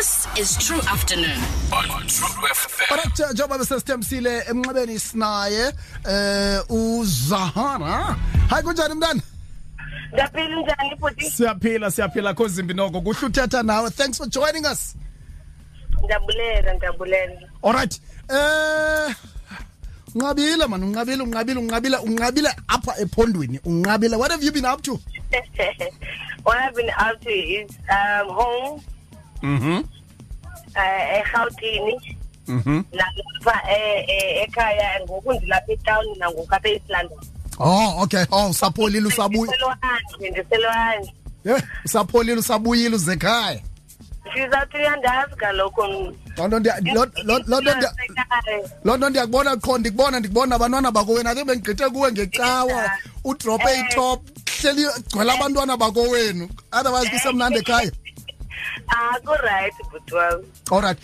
This is True Afternoon. on True FM. Alright njengoba besesithembisile emnxebeni sinaye eh uZahara. Hayi kunjani mntana? Ngaphila njani futhi? Siyaphila siyaphila kozimbi noko. Kuhle uthetha nawe. Thanks for joining us. Ndabulela, ndabulela. Alright. Eh Unqabile man, unqabile, unqabile, unqabile, unqabile apha ephondweni. Unqabile. What have you been up to? What I've been up to is um home Mhm. uh eGauteng Mhm. lapha eh eh, ekhaya ngoku ndilapha etown nangoku apha London. Oh, okay. Oh, usapholile usabuya. Ndiselwandle. Eh, usapholile usabuyile uzekhaya. Sizawuthi uyandazi kaloku. Lonto ndiya lo- lo- lonto Lonto ndiyakubona qho ndikubona ndikubona abantwana bakowenu ake bengigqithe kuwe ngecawa udrope Eh. itop hleli gcwele abantwana bakowenu otherwise kusemnandi ekhaya Ah, ku right but well. all right.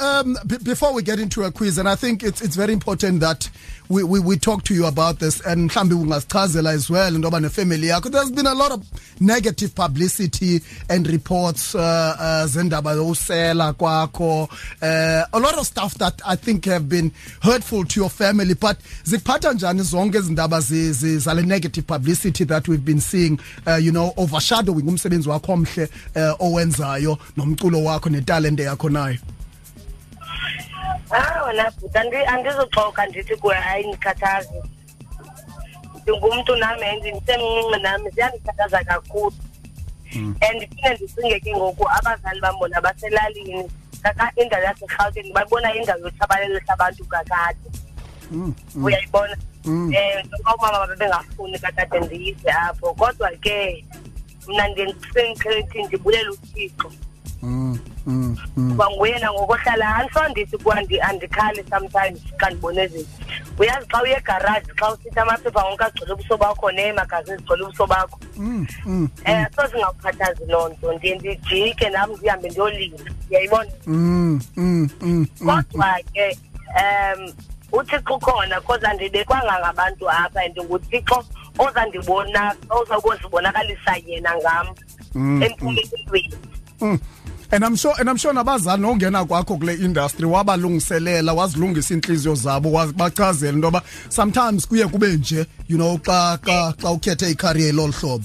Um, b- before we get into a quiz and i think it's, it's very important that we, we, we talk to you about this and mhlawumbi ungasichazela as well into yoba nefamily yakho. There's been a lot of negative publicity and reports uh, uh, zendaba zowusela kwakho uh, a lot of stuff that i think have been hurtful to your family but zikuphatha njani zonke izindaba zi- zi- zale negative publicity that we've been seeing uh, you know overshadowing umsebenzi wakho omhle uh, owenzayo nomculo wakho netalente yakho nayo Ah, wena but andi andizoxoka ndithi kuwe ayindikhathazi. Ndingumntu nami ndisemncinci nami ziyandikhathaza kakhulu. And phinde ndicinge ke ngoku abazali bam bona baselalini kaka indawo yaseRhawutini babona indawo yotshabalelisa abantu kakade. Uyayibona? Eh njengoba umama babengafuni kakade ndiyise apho kodwa ke mna ndisendiqhethi ndibulela uThixo. mm, mm, mm. kuba nguyena ngokohlala andisondithi kuba ndi- andikhali sometimes xa ndibone zinto uyazi xa uye egaraji xa usithi amaphepha wonke agcwele ubuso bakho neemagazini zigcwele ubuso bakho. Um so zingakukhathazi loo nto ndiye ndijike nam ndihambe ndiyolinda ndiyayibona kodwa ke um uthixo ukhona cause andibekwanga ngabantu apha and nguthixo ozandibona ozawukozibonakalisa yena ngam Mm, empumelelweni Mm. and i'm sure and i'm sure nabazali nongena kwakho kule industry wabalungiselela wazilungisa inhliziyo zabo wabachazela into yoba sometimes kuye kube nje you know xa xa xa ukhethe icareer lolu hlobo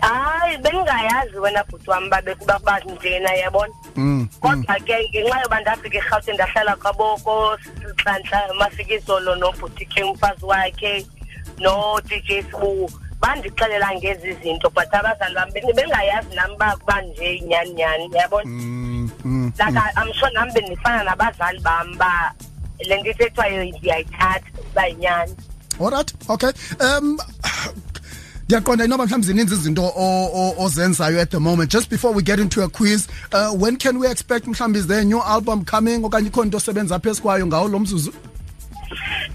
hayi bengingayazi wena bhuti wam babekuba kuba njena yabona Mm, mm. kodwa ke ngenxa yoba ndafika erhawutini ndahlala kwaboko nhlanhla mafikizolo nobhuti ke umfazi wakhe no-dj sibu bandixelela ngezi zinto but abazali bam beng- bengayazi nam uba kuba nje nyani nyani yabona Mm, mm, like I- i'm sure nam bendifana nabazali bam ba le nto ithethwayo ndiyayithatha uba yinyani alright okay. Um ndiyaqonda inoba mhlawumbi zininzi izinto ozenzayo at the moment. Just before we get into a quiz uh, when can we expect mhlawumbi is there a new album coming? Okanye ikhona into osebenza phezu kwayo ngawo lo mzuzu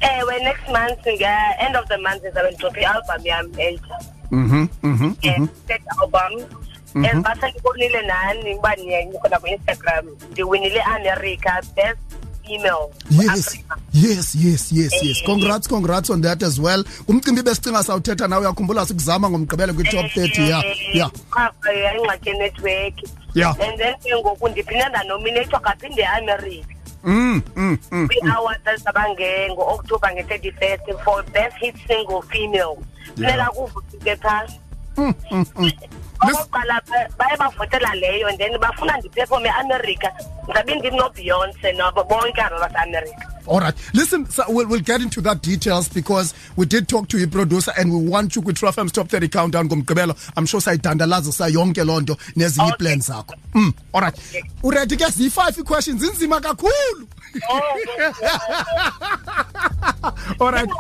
ewe next month nge-end of the month ndizawube ndidrophe i-album yam entsha. Mhm mhm third album. And basendibonile nani uba nikhona ku-instagram ndiwinile america best Email yes yes yes yes yes. Eh. congrats congrats on that as well. Kumcimbi besicinga sawuthetha nawe uyakhumbula sikuzama ngomgqibelo kwi-top 30 ya ya. qhafa ingxaki and then ke ngoku ndiphinde ndanominethwa kaphinde eamerica mm mm mm kwii-awards ezabange ngo-october nge-thirty first for best hit single female. Funeka kuvuthike phasi mm mm mm. Okokuqala baye bavotela leyo then bafuna ndiphefome eamerica ndizabe ndinobeyonce nabo bonke aba baseamerica All right. Listen, so we'll, we'll get into that details because we did talk to your producer and we want you with FM's top 30 countdown ngomgqibelo. I'm sure sayidandalaza sayonke lonto nezinye Okay. plans zakho. Mm, all right. Uready ke zi5 questions inzima kakhulu. all right.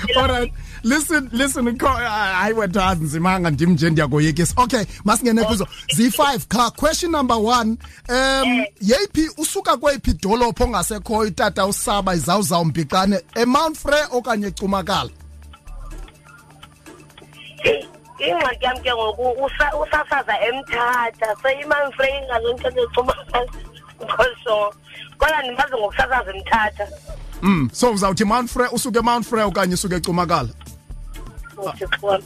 All right. Listen, listen, ukho- hayi wethu azinzimanga ndim nje ndiyakoyikisa. Okay, masingene kuzo. Z5 ka question number 1. Um yeyiphi usuka kweyiphi dolopho ongasekhoyo itata usaba izawuzawu mbhiqane eMount Frere okanye eCumakala? ingxaki yam ke ngoku usa- usasaza emthatha seyimanfrey ingazontethe cumaaso kodwa ndimazi ngokusasaza emthatha Mm, so uzawuthi Mount Frere usuke eMount Frere okanye usuke eCumakala? Uthixo wam.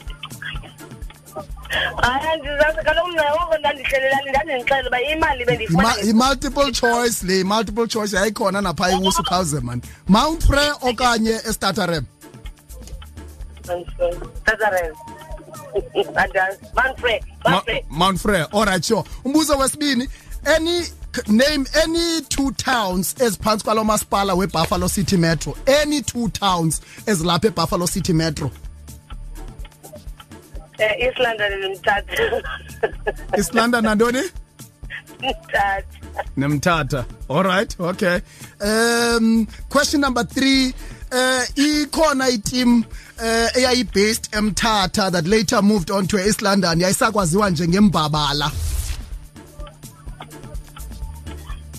hayi andizazi kaloku mna oko ndandihlelelani ndandindixelela uba imali bendiyifumana Ima- i-multiple choice le i-multiple choice yayikhona napha iwusu khawuze man mount frey okanye estatarem Tazarel. Andazi. Manfred. Ma- Manfred. mount frey alright sure umbuzo wesibini any c- name any two towns eziphantsi kwalo masipala webuffalo city metro any two towns ezilapha ebuffalo city metro Eh, East London ndimthatha. east london nantoni Mthatha. nemthatha alright okay um question number three uh ikhona itim uh eyayibased emthatha that later moved on to east london yayisakwaziwa njengembabala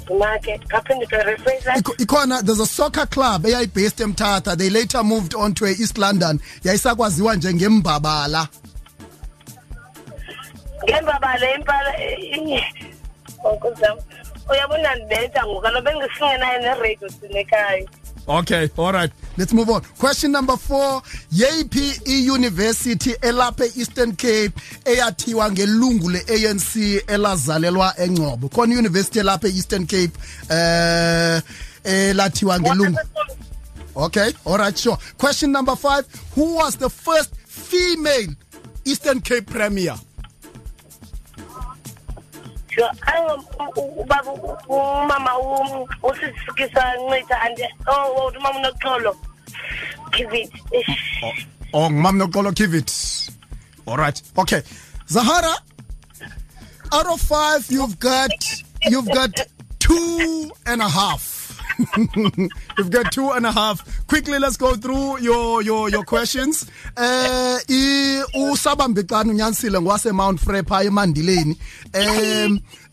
Make. Kaphinde to rephrase that. Ikho- ikhona there's a soccer club eyayibased emthatha they later moved on to east london yayisakwaziwa njengembabala Ngemva bale impala eh, ngokuzama. Uyabona ndibetha ngoku kaloku bengisingenayo neradio sinekhaya. Okay, all right. Let's move on. Question number 4. Yeyiphi iuniversity elapha eEastern Cape eyathiwa ngelungu leANC elazalelwa eNgcobo. Khona iuniversity elapha eEastern Cape eh elathiwa ngelungu. Okay, all right, sure. Question number 5. Who was the first female Eastern Cape premier? Ubaba ande oh umama unoxolo. Kivit. Oh, oh, oh ngumam noxolo Kivit. All right. Okay. Zahara, out of five, you've got you've got two and a half. you've got two and a half. Quickly, let's go through your your your questions. Uh, i usabambekani unyanisile ngwase Mount Frey pha emandileni.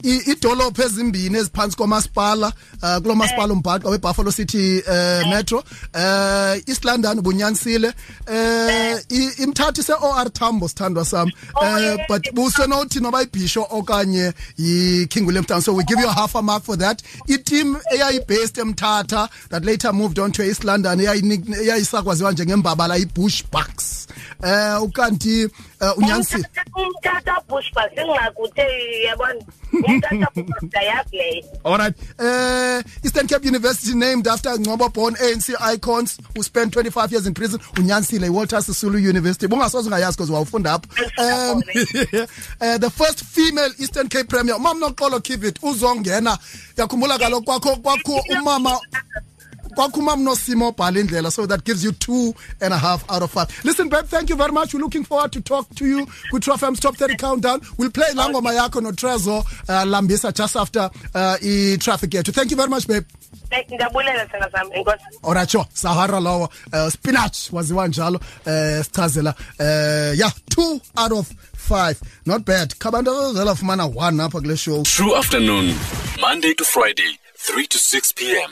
I- idolophu ezimbini eziphansi kwamasipala uh, kulo masipala umbhaqa webuffalo city uh, metro. Uh, east london bunyanisile uh, imthathi se-or tambo sithandwa sam. Uh, but busenothi noba ibhisho okanye yi-king so we give you a half a mark for that. Itim eyayibased emthatha that later moved on to east london eyayisakwaziwa njengembabala i-bush bucks eh ukanti unyansi umtata bush bucks singakuthe yabona All right. Uh, Eastern Cape University named after Ngcobo born ANC icons who spent 25 years in prison. Unyansile Walter Sisulu University. Bungasoze ungayazi because wawufunda apha. Um, uh, the first female Eastern Cape premier. Mama noxolo Kivit uzongena. Yakhumbula kaloku kwakho kwakho umama kwakho umama nosimo obhala indlela so that gives you two and a half out of five. Listen babe thank you very much. We're looking forward to talk to you with FM's top 30 countdown. We'll play langoma yakho notrezo uh, lambisa just after uh, i-traffic yethu. Thank you very much babe. Ndiyabulela sena sam enkosi alright sure. Sahara lowo uh, spinach waziwa njalo uh, sichazela uh, yeah two out of five. Not bad. Khabantu abazela fumana one apha kule show. True afternoon, Monday to Friday, 3 to 6 p.m.